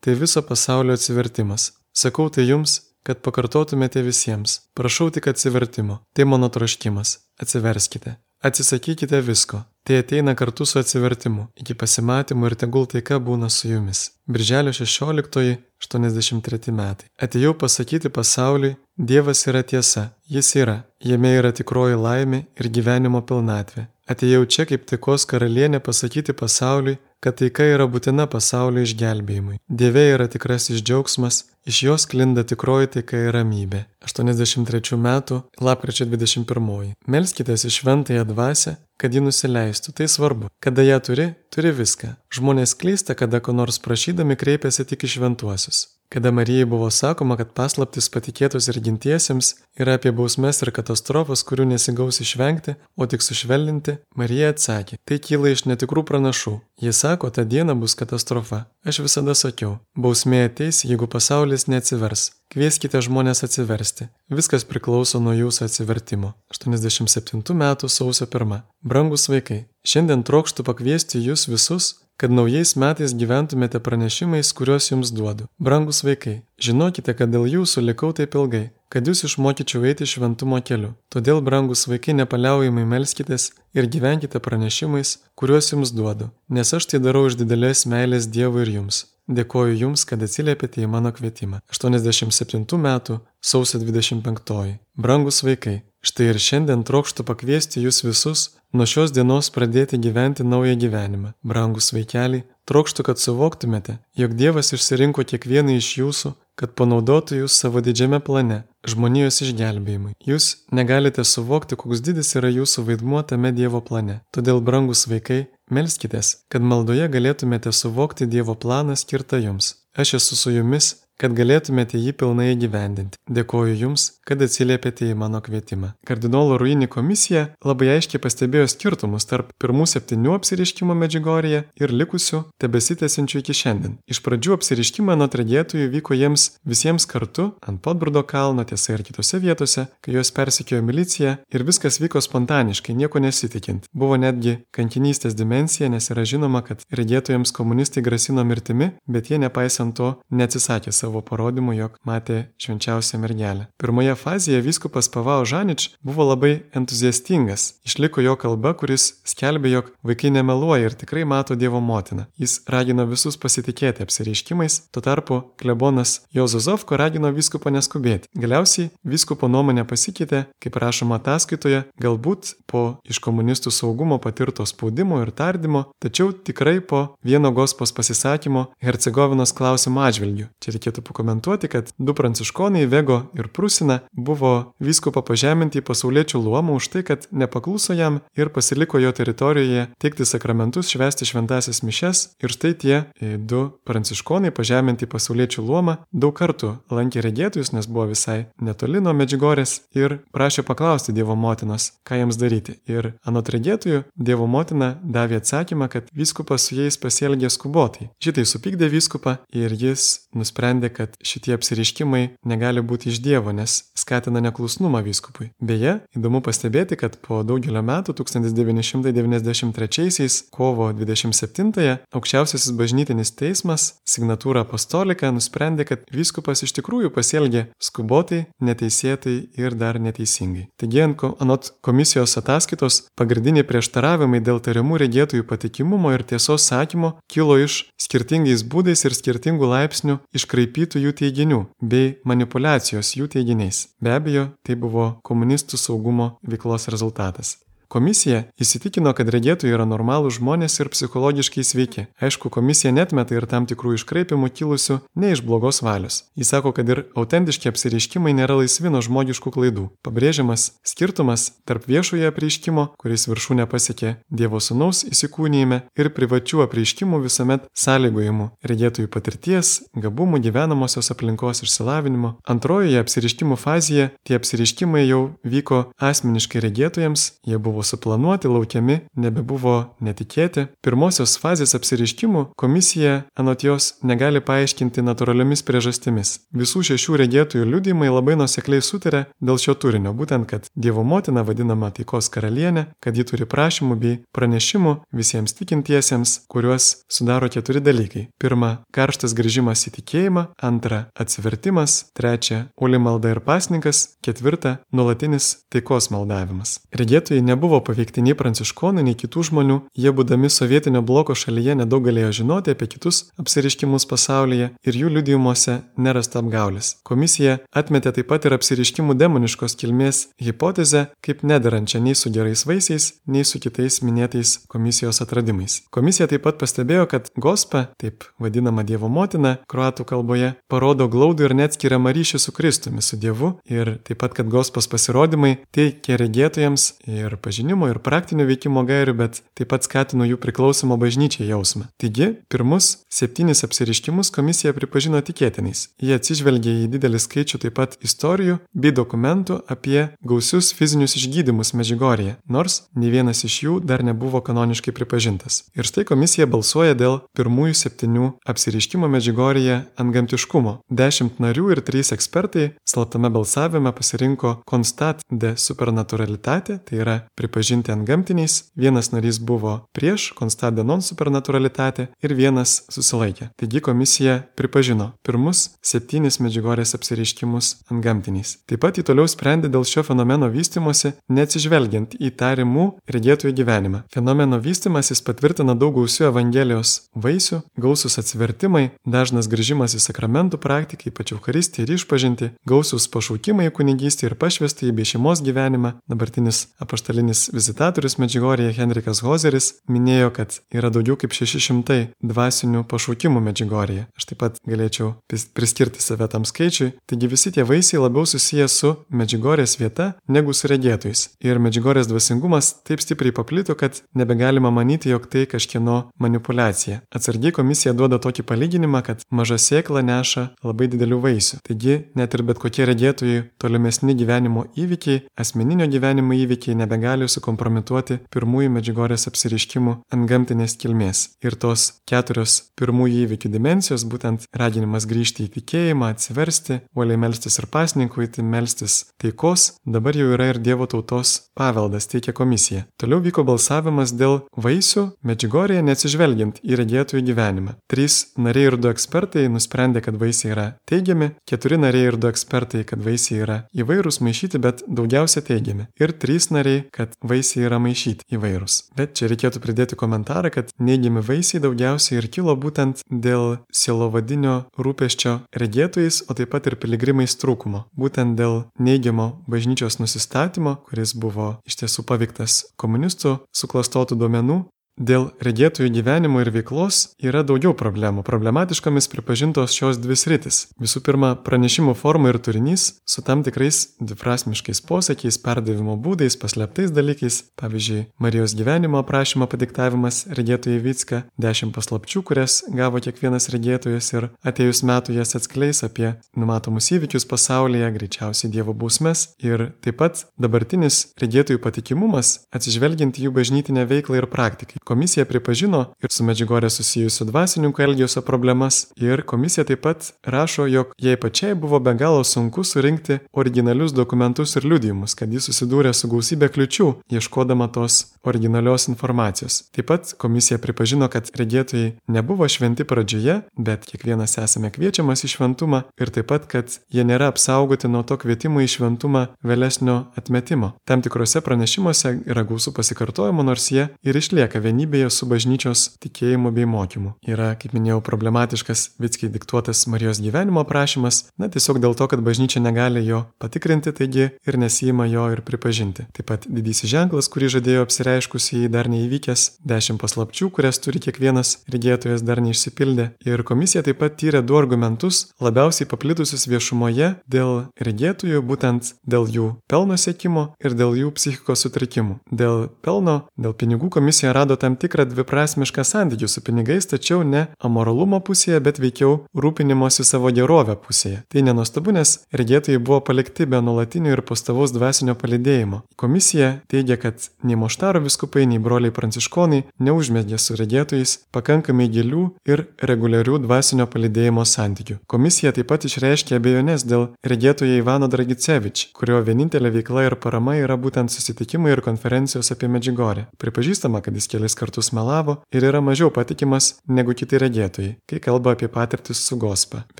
tai viso pasaulio atsivertimas. Sakau tai jums, kad pakartotumėte visiems. Prašau tik atsivertimo. Tai mano troškimas. Atsiverskite. Atsisakykite visko. Tai ateina kartu su atsivertimu. Iki pasimatymo ir tegul taika būna su jumis. Birželio 16-83 metai. Atėjau pasakyti pasauliui, Dievas yra tiesa, Jis yra, jame yra tikroji laimė ir gyvenimo pilnatvė. Atėjau čia kaip taikos karalienė pasakyti pasauliui, kad taika yra būtina pasaulio išgelbėjimui. Dieve yra tikrasis džiaugsmas, iš jos klinda tikroji taika ir ramybė. 83 metų, lapkričio 21. Melskitės į šventąją dvasę, kad ji nusileistų, tai svarbu. Kada ją turi, turi viską. Žmonės klysta, kada ko nors prašydami kreipiasi tik į šventuosius. Kada Marijai buvo sakoma, kad paslaptis patikėtos ir gintiesiems yra apie bausmes ir katastrofas, kurių nesigaus išvengti, o tik sušvelninti, Marija atsakė, tai kyla iš netikrų pranašų. Jis sako, ta diena bus katastrofa. Aš visada sakiau, bausmė ateis, jeigu pasaulis neatsivers. Kvieskite žmonės atsiversti. Viskas priklauso nuo jūsų atsivertimo. 87 metų sausio 1. Brangus vaikai, šiandien trokštų pakviesti jūs visus kad naujais metais gyventumėte pranešimais, kuriuos jums duodu. Brangus vaikai, žinokite, kad dėl jūsų likau taip ilgai, kad jūs išmokyčiau eiti šventumo keliu. Todėl, brangus vaikai, nepaliaujamai melskitės ir gyvenkite pranešimais, kuriuos jums duodu, nes aš tai darau iš didelės meilės Dievui ir jums. Dėkoju Jums, kad atsiliepėte į mano kvietimą. 87 metų sausio 25. Brangus vaikai, štai ir šiandien trokštų pakviesti Jūs visus nuo šios dienos pradėti gyventi naują gyvenimą. Brangus vaikeliai, trokštų, kad suvoktumėte, jog Dievas išsirinko kiekvieną iš jūsų, kad panaudotų jūs savo didžiame plane - žmonijos išgelbėjimui. Jūs negalite suvokti, koks didis yra jūsų vaidmuo tame Dievo plane. Todėl, brangus vaikai, melskitės, kad maldoje galėtumėte suvokti Dievo planą skirtą jums. Aš esu su jumis kad galėtumėte jį pilnai įgyvendinti. Dėkoju Jums, kad atsiliepėte į mano kvietimą. Kardinolo Ruini komisija labai aiškiai pastebėjo skirtumus tarp pirmų septynių apsiriškimo medžiugorėje ir likusių tebesitęsiančių iki šiandien. Iš pradžių apsiriškimą nuo tragėtojų vyko jiems visiems kartu ant Podbrudo kalno, tiesa ir kitose vietose, kai juos persikėjo milicija ir viskas vyko spontaniškai, nieko nesitikint. Buvo netgi kankinystės dimensija, nes yra žinoma, kad regėtojams komunistai grasino mirtimi, bet jie nepaisant to neatsisakė savo savo parodymu, jog matė švenčiausią mergelę. Pirmoje fazėje vyskupas Pavao Žanič buvo labai entuziastingas. Išliko jo kalba, kuris skelbė, jog vaikai nemeluoja ir tikrai mato Dievo motiną. Jis ragino visus pasitikėti apsireiškimais, tuo tarpu klebonas Jozozovko ragino vyskupą neskubėti. Galiausiai vyskupo nuomonė pasikeitė, kaip rašoma ataskaitoje, galbūt po iš komunistų saugumo patirto spaudimo ir tardymo, tačiau tikrai po vieno gospos pasisakymo Hercegovinos klausimo atžvilgių. Čia reikėtų reikėtų pakomentuoti, kad du pranciškonai Vego ir Prusina buvo vyskupo pažeminti į pasauliečių luomą už tai, kad nepakluso jam ir pasiliko jo teritorijoje teikti sakramentus, švesti šventasias mišes ir štai tie e, du pranciškonai pažeminti į pasauliečių luomą daug kartų lankė regėtojus, nes buvo visai netoli nuo Medžigorės ir prašė paklausti Dievo motinos, ką jiems daryti. Ir anot regėtojų Dievo motina davė atsakymą, kad vyskupas su jais pasielgė skubotai. Šitai supykdė vyskupą ir jis nusprendė nusprendė, kad šitie apsiriškimai negali būti iš Dievo, nes skatina neklusnumą vyskupui. Beje, įdomu pastebėti, kad po daugelio metų 1993 kovo 27-ąją aukščiausiasis bažnytinis teismas signatūrą apostoliką nusprendė, kad vyskupas iš tikrųjų pasielgė skubotai, neteisėtai ir dar neteisingai. Taigi, anot komisijos ataskaitos, pagrindiniai prieštaravimai dėl tariamų regėtojų patikimumo ir tiesos sakymo kilo iš skirtingais būdais ir skirtingų laipsnių iškraipytų iškraipytų jų teiginių bei manipulacijos jų teiginiais. Be abejo, tai buvo komunistų saugumo veiklos rezultatas. Komisija įsitikino, kad regėtojai yra normalūs žmonės ir psichologiškai sveiki. Aišku, komisija netmeta ir tam tikrų iškraipimų kilusių ne iš blogos valios. Jis sako, kad ir autentiški apsireiškimai nėra laisvi nuo žmogiškų klaidų. Pabrėžiamas skirtumas tarp viešojo apreiškimo, kuris viršūnė pasiekė Dievo Sūnaus įsikūnyjime, ir privačių apreiškimų visuomet sąlygojimų - regėtojų patirties, gabumų gyvenamosios aplinkos išsilavinimo. Antrojoje apsireiškimų fazėje tie apsireiškimai jau vyko asmeniškai regėtojams, jie buvo buvo suplanuoti, laukiami, nebebuvo netikėti. Pirmosios fazės apsiriškimų komisija anot jos negali paaiškinti natūraliomis priežastimis. Visų šešių regėtojų liudymai labai nusekliai sutarė dėl šio turinio, būtent, kad Dievo motina vadinama taikos karalienė, kad ji turi prašymų bei pranešimų visiems tikintiesiems, kuriuos sudaro keturi dalykai. Pirma, karštas grįžimas į tikėjimą, antra, atsivertimas, trečia, uli malda ir pasninkas, ketvirta, nuolatinis taikos maldavimas. Regėtojai nebuvo nebuvo paveikti nei pranciškonų, nei kitų žmonių, jie būdami sovietinio bloko šalyje nedaug galėjo žinoti apie kitus apsiriškimus pasaulyje ir jų liudijimuose nerasta apgaulės. Komisija atmetė taip pat ir apsiriškimų demoniškos kilmės hipotezę kaip nederančią nei su gerais vaisiais, nei su kitais minėtais komisijos atradimais. Komisija taip pat pastebėjo, kad gospa, taip vadinama Dievo motina, kruatų kalboje, parodo glaudų ir net skiriamą ryšį su Kristumi, su Dievu ir taip pat, kad gospos pasirodymai teikia regėtojams ir pažįstamiems pažinimo ir praktinio veikimo gairių, bet taip pat skatino jų priklausomą bažnyčiai jausmą. Taigi, pirmus septynis apsiriškimus komisija pripažino tikėtiniais. Jie atsižvelgė į didelį skaičių taip pat istorijų bei dokumentų apie gausius fizinius išgydymus Medžigorėje, nors nei vienas iš jų dar nebuvo kanoniškai pripažintas. Ir štai komisija balsuoja dėl pirmųjų septynių apsiriškimo Medžigorėje ant gamtiškumo. Dešimt narių ir trys ekspertai slaptame balsavime pasirinko Constat de Supernaturalitate, tai yra pripažinti ant gamtiniais, vienas narys buvo prieš Constat de Non Supernaturalitate ir vienas susilaikė. Taigi komisija pripažino pirmus septynis Medžigorės apsireiškimus ant gamtiniais. Taip pat jį toliau sprendė dėl šio fenomeno vystimosi, neatsižvelgiant į tarimų regėtojų gyvenimą. Fenomeno vystimasis patvirtina daug gausių Evangelijos vaisių, gausus atsivertimai, dažnas grįžimas į sakramentų praktiką, ypač Euharistį ir išpažinti, gausus pašaukimai į kunigystę ir pašvestą į bei šeimos gyvenimą. Dabartinis apaštalinis vizitatorius Medžigorėje Henrikas Hozeris minėjo, kad yra daugiau kaip 600 dvasinių pašaukimų Medžigorėje. Aš taip pat galėčiau priskirti save tam skaičiui. Taigi visi tie vaisiai labiau susiję su Medžigorės vieta negu su regėtojais. Ir Medžigorės dvasingumas taip stipriai paplito, kad nebegalima manyti, jog tai kažkieno manipulacija. Atsargiai komisija duoda tokį palyginimą, kad maža sėkla neša labai didelių vaisių. Taigi net ir bet kokie regėtojai tolimesni gyvenimo įvykiai, asmeninio gyvenimo įvykiai nebegali sukompromituoti pirmųjų Medžigorės apsiriškimų ant gamtinės kilmės. Ir tos keturios pirmųjų įvykių dimensijos, būtent raginimas grįžti į tikėjimą, atsiversti, uoliai melstis ir pasninkui, tai melstis taikos, dabar jau yra ir Dievo tautos paveldas, teikia komisija. Toliau vyko balsavimas dėl vaisių Medžigorėje neatsižvelgiant į regėtojų gyvenimą. Trys nariai ir du ekspertai nusprendė, kad vaisiai yra teigiami, keturi nariai ir du ekspertai, kad vaisiai yra įvairūs maišyti, bet daugiausia teigiami. Ir trys nariai, kad vaisiai yra maišyti įvairūs. Bet čia reikėtų pridėti komentarą, kad neigiami vaisiai daugiausiai ir kilo būtent dėl sielovadinio rūpeščio regėtojais, o taip pat ir piligrimais trūkumo. Būtent dėl neigiamo bažnyčios nusistatymo, kuris buvo iš tiesų paveiktas komunistų suklastotų duomenų, Dėl regėtojų gyvenimo ir veiklos yra daugiau problemų. Problematiškomis pripažintos šios dvi sritis. Visų pirma, pranešimų forma ir turinys su tam tikrais dviprasmiškais posakiais, perdavimo būdais, paslėptais dalykais. Pavyzdžiui, Marijos gyvenimo aprašymo padiktavimas regėtojai Vitska, dešimt paslapčių, kurias gavo kiekvienas regėtojas ir atėjus metų jas atskleis apie numatomus įvykius pasaulyje, greičiausiai Dievo bausmes ir taip pat dabartinis regėtojų patikimumas atsižvelgiant jų bažnytinę veiklą ir praktiką. Komisija pripažino ir su Medžigorė susijusių dvasininkų elgesio problemas ir komisija taip pat rašo, jog jai pačiai buvo be galo sunku surinkti originalius dokumentus ir liudijimus, kad jis susidūrė su gausybė kliučių, ieškodama tos originalios informacijos. Taip pat komisija pripažino, kad regėtojai nebuvo šventi pradžioje, bet kiekvienas esame kviečiamas į šventumą ir taip pat, kad jie nėra apsaugoti nuo to kvietimo į šventumą vėlesnio atmetimo. Tam tikrose pranešimuose yra gausų pasikartojimų, nors jie ir išlieka vieni vienybėje su bažnyčios tikėjimu bei mokymu. Yra, kaip minėjau, problematiškas Vitskiai diktuotas Marijos gyvenimo aprašymas, na tiesiog dėl to, kad bažnyčia negali jo patikrinti, taigi ir nesijima jo ir pripažinti. Taip pat didysis ženklas, kurį žadėjo apsireiškusiai dar neįvykęs, dešimt paslapčių, kurias turi kiekvienas regėtojas dar neišsipildė. Ir komisija taip pat tyrė du argumentus, labiausiai paplitusius viešumoje dėl regėtojų, būtent dėl jų pelno siekimo ir dėl jų psichikos sutrikimų. Dėl pelno, dėl pinigų komisija rado tam tikrą dviprasmišką santykių su pinigais, tačiau ne amoralumo pusėje, bet veikiau rūpinimosi savo gerovę pusėje. Tai nenuostabu, nes regėtojai buvo palikti be nuolatinio ir pastovaus dvasinio palidėjimo. Komisija teigia, kad nei Moštaro viskupai, nei broliai pranciškonai neužmėgė su regėtojais pakankamai gilių ir reguliarių dvasinio palidėjimo santykių. Komisija taip pat išreiškė abejonės dėl regėtojo Ivano Dragicevič, kurio vienintelė veikla ir parama yra būtent susitikimai ir konferencijos apie Medžigorę. Pripažįstama, kad jis kelis kartus melavo ir yra mažiau patikimas negu kiti regėtojai, kai kalba apie patirtis su gospa.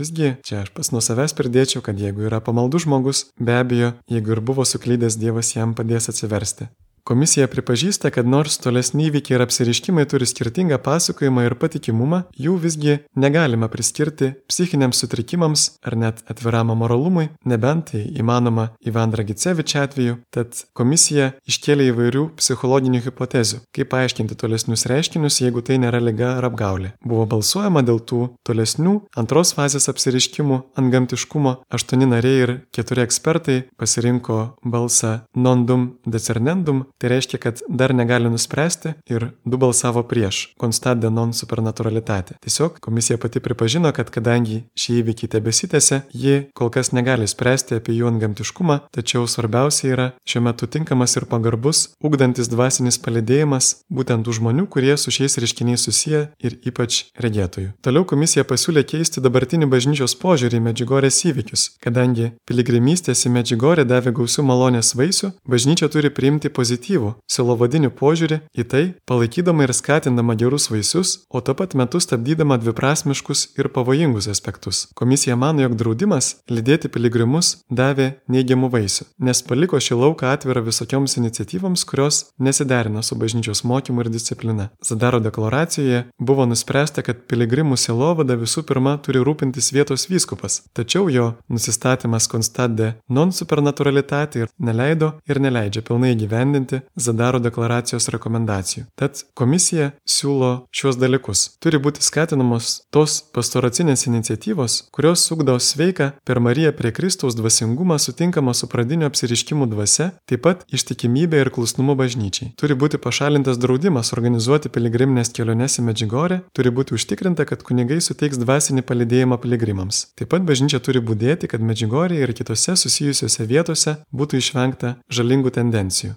Visgi, čia aš pas nuo savęs pridėčiau, kad jeigu yra pamaldus žmogus, be abejo, jeigu ir buvo suklydęs Dievas jam padės atsiversti. Komisija pripažįsta, kad nors tolesni įvykiai ir apsiriškimai turi skirtingą pasakojimą ir patikimumą, jų visgi negalima priskirti psichiniams sutrikimams ar net atviram moralumui, nebent tai įmanoma Ivan Dragicevič atveju, tad komisija iškėlė įvairių psichologinių hipotezių, kaip paaiškinti tolesnius reiškinius, jeigu tai nėra lyga ar apgaulė. Buvo balsuojama dėl tų tolesnių antros fazės apsiriškimų ant gamtiškumo, aštuoni nariai ir keturi ekspertai pasirinko balsą non dum decernendum, Tai reiškia, kad dar negali nuspręsti ir du balsavo prieš constat de non supernaturalitate. Tiesiog komisija pati pripažino, kad kadangi šie įvykiai tebesitėse, ji kol kas negali spręsti apie jų antgamtiškumą, tačiau svarbiausia yra šiuo metu tinkamas ir pagarbus, ugdantis dvasinis palidėjimas būtent tų žmonių, kurie su šiais reiškiniais susiję ir ypač regėtojų. Toliau komisija pasiūlė keisti dabartinį bažnyčios požiūrį į Medžigorės įvykius, kadangi piligrimystės į Medžigorę davė gausių malonės vaisių, bažnyčia turi priimti pozityvų, silovadinių požiūrį į tai, palaikydama ir skatindama gerus vaisius, o tuo pat metu stabdydama dviprasmiškus ir pavojingus aspektus. Komisija mano, jog draudimas lydėti piligrimus davė neigiamų vaisių, nes paliko šį lauką atvirą visokioms iniciatyvoms, kurios nesiderina su bažnyčios mokymu ir disciplina. Zadaro deklaracijoje buvo nuspręsta, kad piligrimų silovada visų pirma turi rūpintis vietos vyskupas, tačiau jo nusistatymas konstadė non supernaturalitatė ir neleido ir neleidžia pilnai gyvendinti Zadaro deklaracijos rekomendacijų. Tad komisija siūlo šiuos dalykus. Turi būti skatinamos tos pastoracinės iniciatyvos, kurios sugdo sveiką per Mariją prie Kristaus dvasingumą sutinkamą su pradiniu apsiriškimu dvasia, taip pat ištikimybė ir klusnumu bažnyčiai. Turi būti pašalintas draudimas organizuoti piligriminės keliones į Medžigorę, turi būti užtikrinta, kad kunigai suteiks dvasinį palidėjimą piligrimams. Taip pat bažnyčia turi būdėti, kad Medžigorė ir kitose susijusiose vietose būtų išvengta žalingų tendencijų.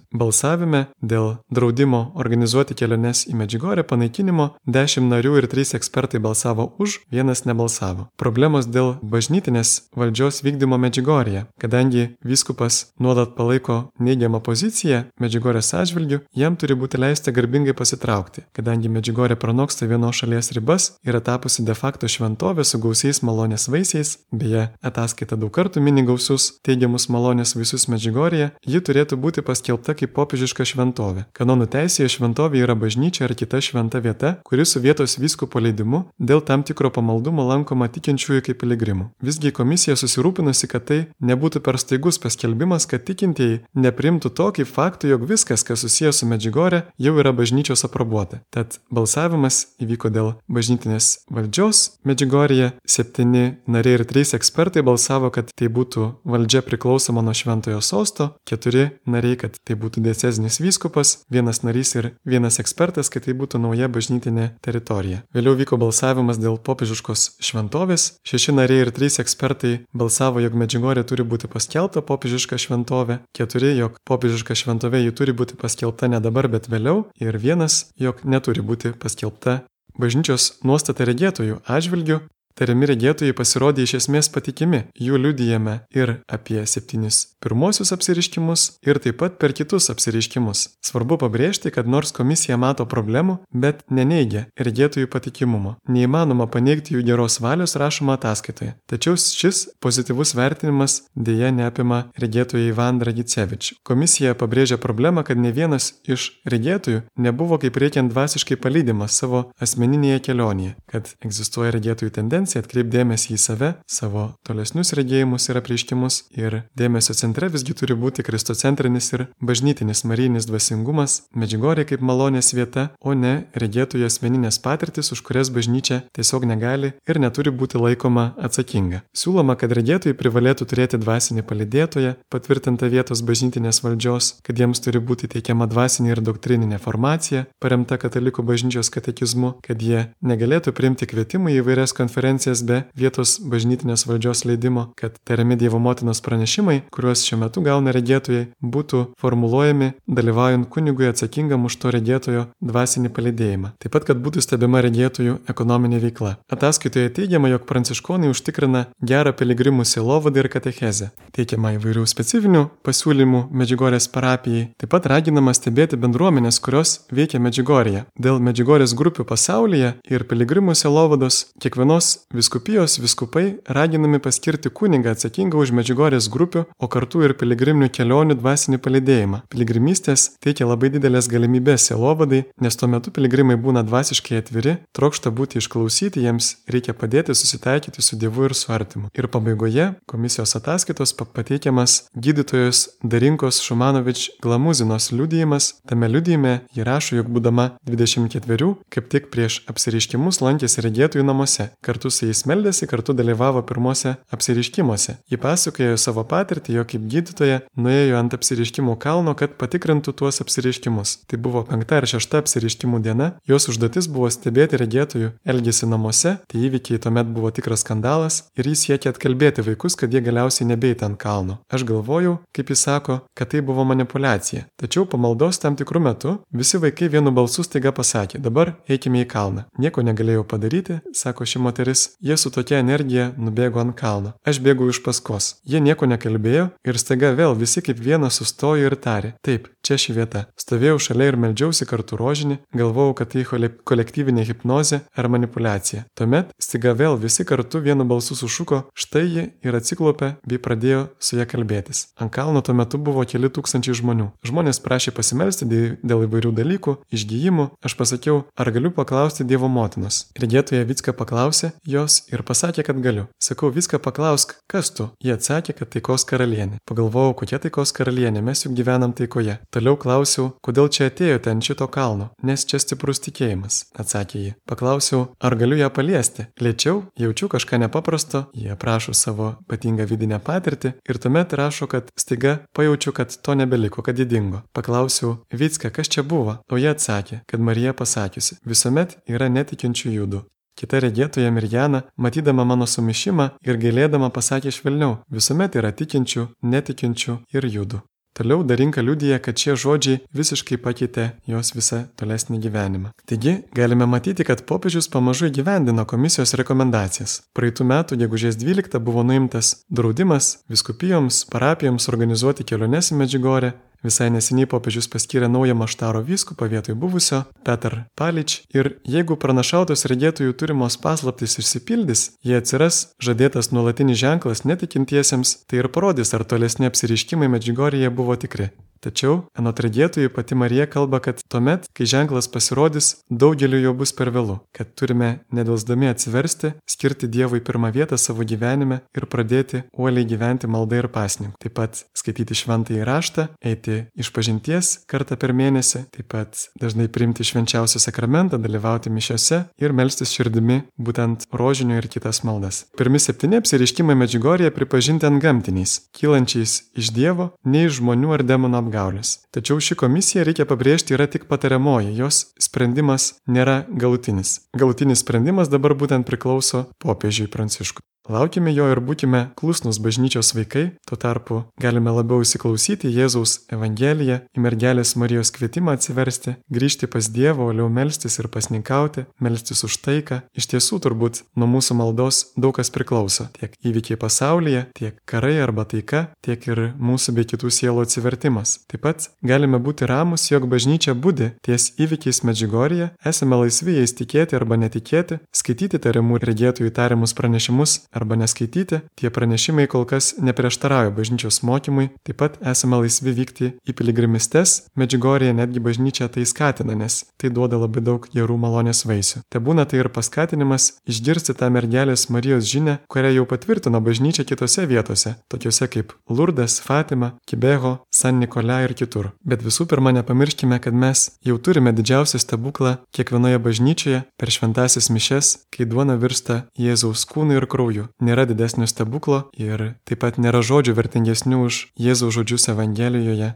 Balsavime dėl draudimo organizuoti keliones į Medžigorę panaikinimo 10 narių ir 3 ekspertai balsavo už, vienas nebalsavo. Problemos dėl bažnytinės valdžios vykdymo Medžigorėje, kadangi vyskupas nuolat palaiko neigiamą poziciją Medžigorės atžvilgių, jam turi būti leista garbingai pasitraukti, kadangi Medžigorė pranoksta vienos šalies ribas, yra tapusi de facto šventovė su gausiais malonės vaisiais, beje, ataskaita daug kartų mini gausius teigiamus malonės vaisius Medžigorėje, ji turėtų būti paskelbta kaip popiežiška šventovė. Kanonų teisėje šventovė yra bažnyčia ar kita šventa vieta, kuri su vietos vyskupo leidimu dėl tam tikro pamaldumo lankoma tikinčiųjų kaip piligrimų. Visgi komisija susirūpinusi, kad tai nebūtų per staigus paskelbimas, kad tikintieji neprimtų to kaip faktų, jog viskas, kas susijęs su Medžigorė, jau yra bažnyčios aprobuota. Tad balsavimas įvyko dėl bažnytinės valdžios Medžigorėje, septyni nariai ir trys ekspertai balsavo, kad tai būtų valdžia priklausoma nuo šventojo sosto, keturi nariai, kad tai būtų diecezinis vyskupas, vienas narys ir vienas ekspertas, kad tai būtų nauja bažnytinė teritorija. Vėliau vyko balsavimas dėl popiežiškos šventovės, šeši nariai ir trys ekspertai balsavo, jog Medžigorė turi būti paskelbta popiežiška šventovė, keturi, jog popiežiška šventovė ji turi būti paskelbta ne dabar, bet vėliau, ir vienas, jog neturi būti paskelbta bažnyčios nuostata regėtojų atžvilgių Tariami regėtojai pasirodė iš esmės patikimi, jų liudijame ir apie septynis pirmosius apsiriškimus, ir taip pat per kitus apsiriškimus. Svarbu pabrėžti, kad nors komisija mato problemų, bet neneigia regėtojų patikimumo. Neįmanoma paneigti jų geros valios rašoma ataskaitoje. Tačiau šis pozityvus vertinimas dėja neapima regėtojų Ivan Dragicevič. Komisija pabrėžia problemą, kad ne vienas iš regėtojų nebuvo kaip reikiant dvasiškai palydimas savo asmeninėje kelionėje, kad egzistuoja regėtojų tendencija tendencija atkreipdėmėsi į save, savo tolesnius regėjimus ir apreiškimus ir dėmesio centre visgi turi būti kristocentrinis ir bažnytinis marijinis dvasingumas, medžigorė kaip malonės vieta, o ne regėtojų asmeninės patirtis, už kurias bažnyčia tiesiog negali ir neturi būti laikoma atsakinga. Siūloma, kad regėtojai privalėtų turėti dvasinį palidėtoją, patvirtintą vietos bažnytinės valdžios, kad jiems turi būti teikiama dvasinė ir doktrininė formacija, paremta katalikų bažnyčios katekizmu, kad jie negalėtų priimti kvietimų į vairias konferencijas konferencijas be vietos bažnytinės valdžios leidimo, kad tariami Dievo motinos pranešimai, kuriuos šiuo metu gauna regėtojai, būtų formuluojami dalyvaujant kunigui atsakingam už to regėtojo dvasinį palidėjimą. Taip pat, kad būtų stebima regėtojų ekonominė veikla. Ataskaitoje teigiama, jog pranciškonai užtikrina gerą piligrimų silovadą ir katechezę. Teikiama įvairių specifinių pasiūlymų Medžigorės parapijai. Taip pat raginama stebėti bendruomenės, kurios veikia Medžigorėje. Dėl Medžigorės grupių pasaulyje ir piligrimų silovados kiekvienos viskupijos viskupai raginami paskirti kunigą atsakingą už Medžigorės grupių, o kartu ir piligriminių kelionių dvasinį palidėjimą. Piligrimystės teikia labai didelės galimybės selovadai, nes tuo metu piligrimai būna dvasiškai atviri, trokšta būti išklausyti, jiems reikia padėti susitaikyti su Dievu ir su artimu. Ir pabaigoje komisijos ataskaitos pateikiamas gydytojos Darinkos Šumanovič Glamuzinos liudijimas. Tame liudijime ji rašo, jog būdama 24, kaip tik prieš apsiriškimus lankėsi regėtojų namuose kartu kartu su jais meldėsi, kartu dalyvavo pirmose apsiriškimuose. Ji pasakojo savo patirtį, jo kaip gydytoja nuėjo ant apsiriškimų kalno, kad patikrintų tuos apsiriškimus. Tai buvo penkta ar šešta apsiriškimų diena, jos užduotis buvo stebėti regėtojų elgesį namuose, tai įvykiai tuomet buvo tikras skandalas ir jis siekė atkalbėti vaikus, kad jie galiausiai nebeita ant kalno. Aš galvojau, kaip jis sako, kad tai buvo manipulacija. Tačiau pamaldos tam tikrų metų visi vaikai vienu balsu staiga pasakė, dabar eikime į kalną. Nieko negalėjau padaryti, sako ši moteris, jie su tokia energija nubėgo ant kalno. Aš bėgau iš paskos. Jie nieko nekalbėjo ir staiga vėl visi kaip vienas sustojo ir tarė, taip, čia ši vieta. Stovėjau šalia ir meldžiausi kartu rožinį, galvojau, kad tai kolektyvinė hipnozė ar manipulacija. Tuomet staiga vėl visi kartu vienu balsu sušuko, štai ji ir atsiklopė bei pradėjo su ja kalbėtis. Ant kalno tuo metu buvo keli tūkstančiai žmonių. Žmonės prašė pasimelsti dėl įvairių dalykų, išgyjimų. Aš pasakiau, ar galiu paklausti Dievo motinos. Regėtoja viską paklausė jos ir pasakė, kad galiu. Sakau, viską paklausk, kas tu? Jie atsakė, kad taikos karalienė. Pagalvojau, kokia taikos karalienė, mes juk gyvenam taikoje. Toliau klausiau, kodėl čia atėjote ant šito kalno, nes čia stiprus tikėjimas, atsakė ji. Paklausiau, ar galiu ją paliesti. Lėčiau, jaučiu kažką nepaprasto, jie aprašo savo ypatingą vidinę patirtį ir tuomet rašo, kad staiga pajaučiu, kad to nebeliko, kad ji dingo. Paklausiau, Vicka, kas čia buvo? O jie atsakė, kad Marija pasakiusi, visuomet yra netikinčių judų. Kita regėtoja Mirjana, matydama mano sumišimą ir gailėdama pasakė švelniau, visuomet yra tikinčių, netikinčių ir judų. Toliau Darinka liudija, kad šie žodžiai visiškai pakeitė jos visą tolesnį gyvenimą. Taigi, galime matyti, kad popiežius pamažu įgyvendino komisijos rekomendacijas. Praeitų metų, gegužės 12, buvo nuimtas draudimas viskupijoms, parapijoms organizuoti keliones į Medžigorę Visai neseniai popiežius paskyrė naują maštaro vyskupą vietoj buvusio Petr Palič ir jeigu pranašautos regėtojų turimos paslaptys išsipildys, jie atsiras žadėtas nuolatinis ženklas netikintiesiems, tai ir parodys, ar tolesni apsiriškimai Medžigorėje buvo tikri. Tačiau, anot regėtojų, pati Marija kalba, kad tuomet, kai ženklas pasirodys, daugeliu jo bus per vėlu, kad turime nedelsdami atsiversti, skirti Dievui pirmą vietą savo gyvenime ir pradėti uoliai gyventi maldą ir pasninku. Taip pat skaityti šventąjį raštą, eiti iš pažinties kartą per mėnesį, taip pat dažnai priimti švenčiausią sakramentą, dalyvauti mišiose ir melstis širdimi būtent rožinio ir kitas maldas. Pirmi septyni apsiriškimai Medžigorėje pripažinti ant gamtiniais, kylančiais iš Dievo, ne iš žmonių ar demonų apgaulės apgaulės. Tačiau ši komisija, reikia pabrėžti, yra tik patariamoji, jos sprendimas nėra galutinis. Galutinis sprendimas dabar būtent priklauso popiežiui Pranciškui. Laukime jo ir būkime klusnus bažnyčios vaikai, tuo tarpu galime labiau įsiklausyti Jėzaus Evangeliją, į mergelės Marijos kvietimą atsiversti, grįžti pas Dievą, oliau melstis ir pasninkauti, melstis už taiką. Iš tiesų turbūt nuo mūsų maldos daug kas priklauso. Tiek įvykiai pasaulyje, tiek karai arba taika, tiek ir mūsų bei kitų sielų atsivertimas. Taip pat galime būti ramus, jog bažnyčia būdi ties įvykiais Medžigorėje, esame laisvi jais tikėti arba netikėti, skaityti tariamų regėtojų tariamus pranešimus arba neskaityti, tie pranešimai kol kas neprieštarauja bažnyčios mokymui, taip pat esame laisvi vykti į piligrimistes, Medžigorėje netgi bažnyčia tai skatina, nes tai duoda labai daug gerų malonės vaisių. Te būna tai ir paskatinimas išgirsti tą mergelės Marijos žinę, kurią jau patvirtino bažnyčia kitose vietose, tokiuose kaip Lurdas, Fatima, Kibeho, San Nikolai ir kitur. Bet visų pirma nepamirškime, kad mes jau turime didžiausią stebuklą kiekvienoje bažnyčioje per šventasis mišes, kai duona virsta Jėzaus kūnu ir krauju nėra didesnio stebuklo ir taip pat nėra žodžių vertingesnių už Jėzaus žodžius Evangelijoje.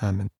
Amen.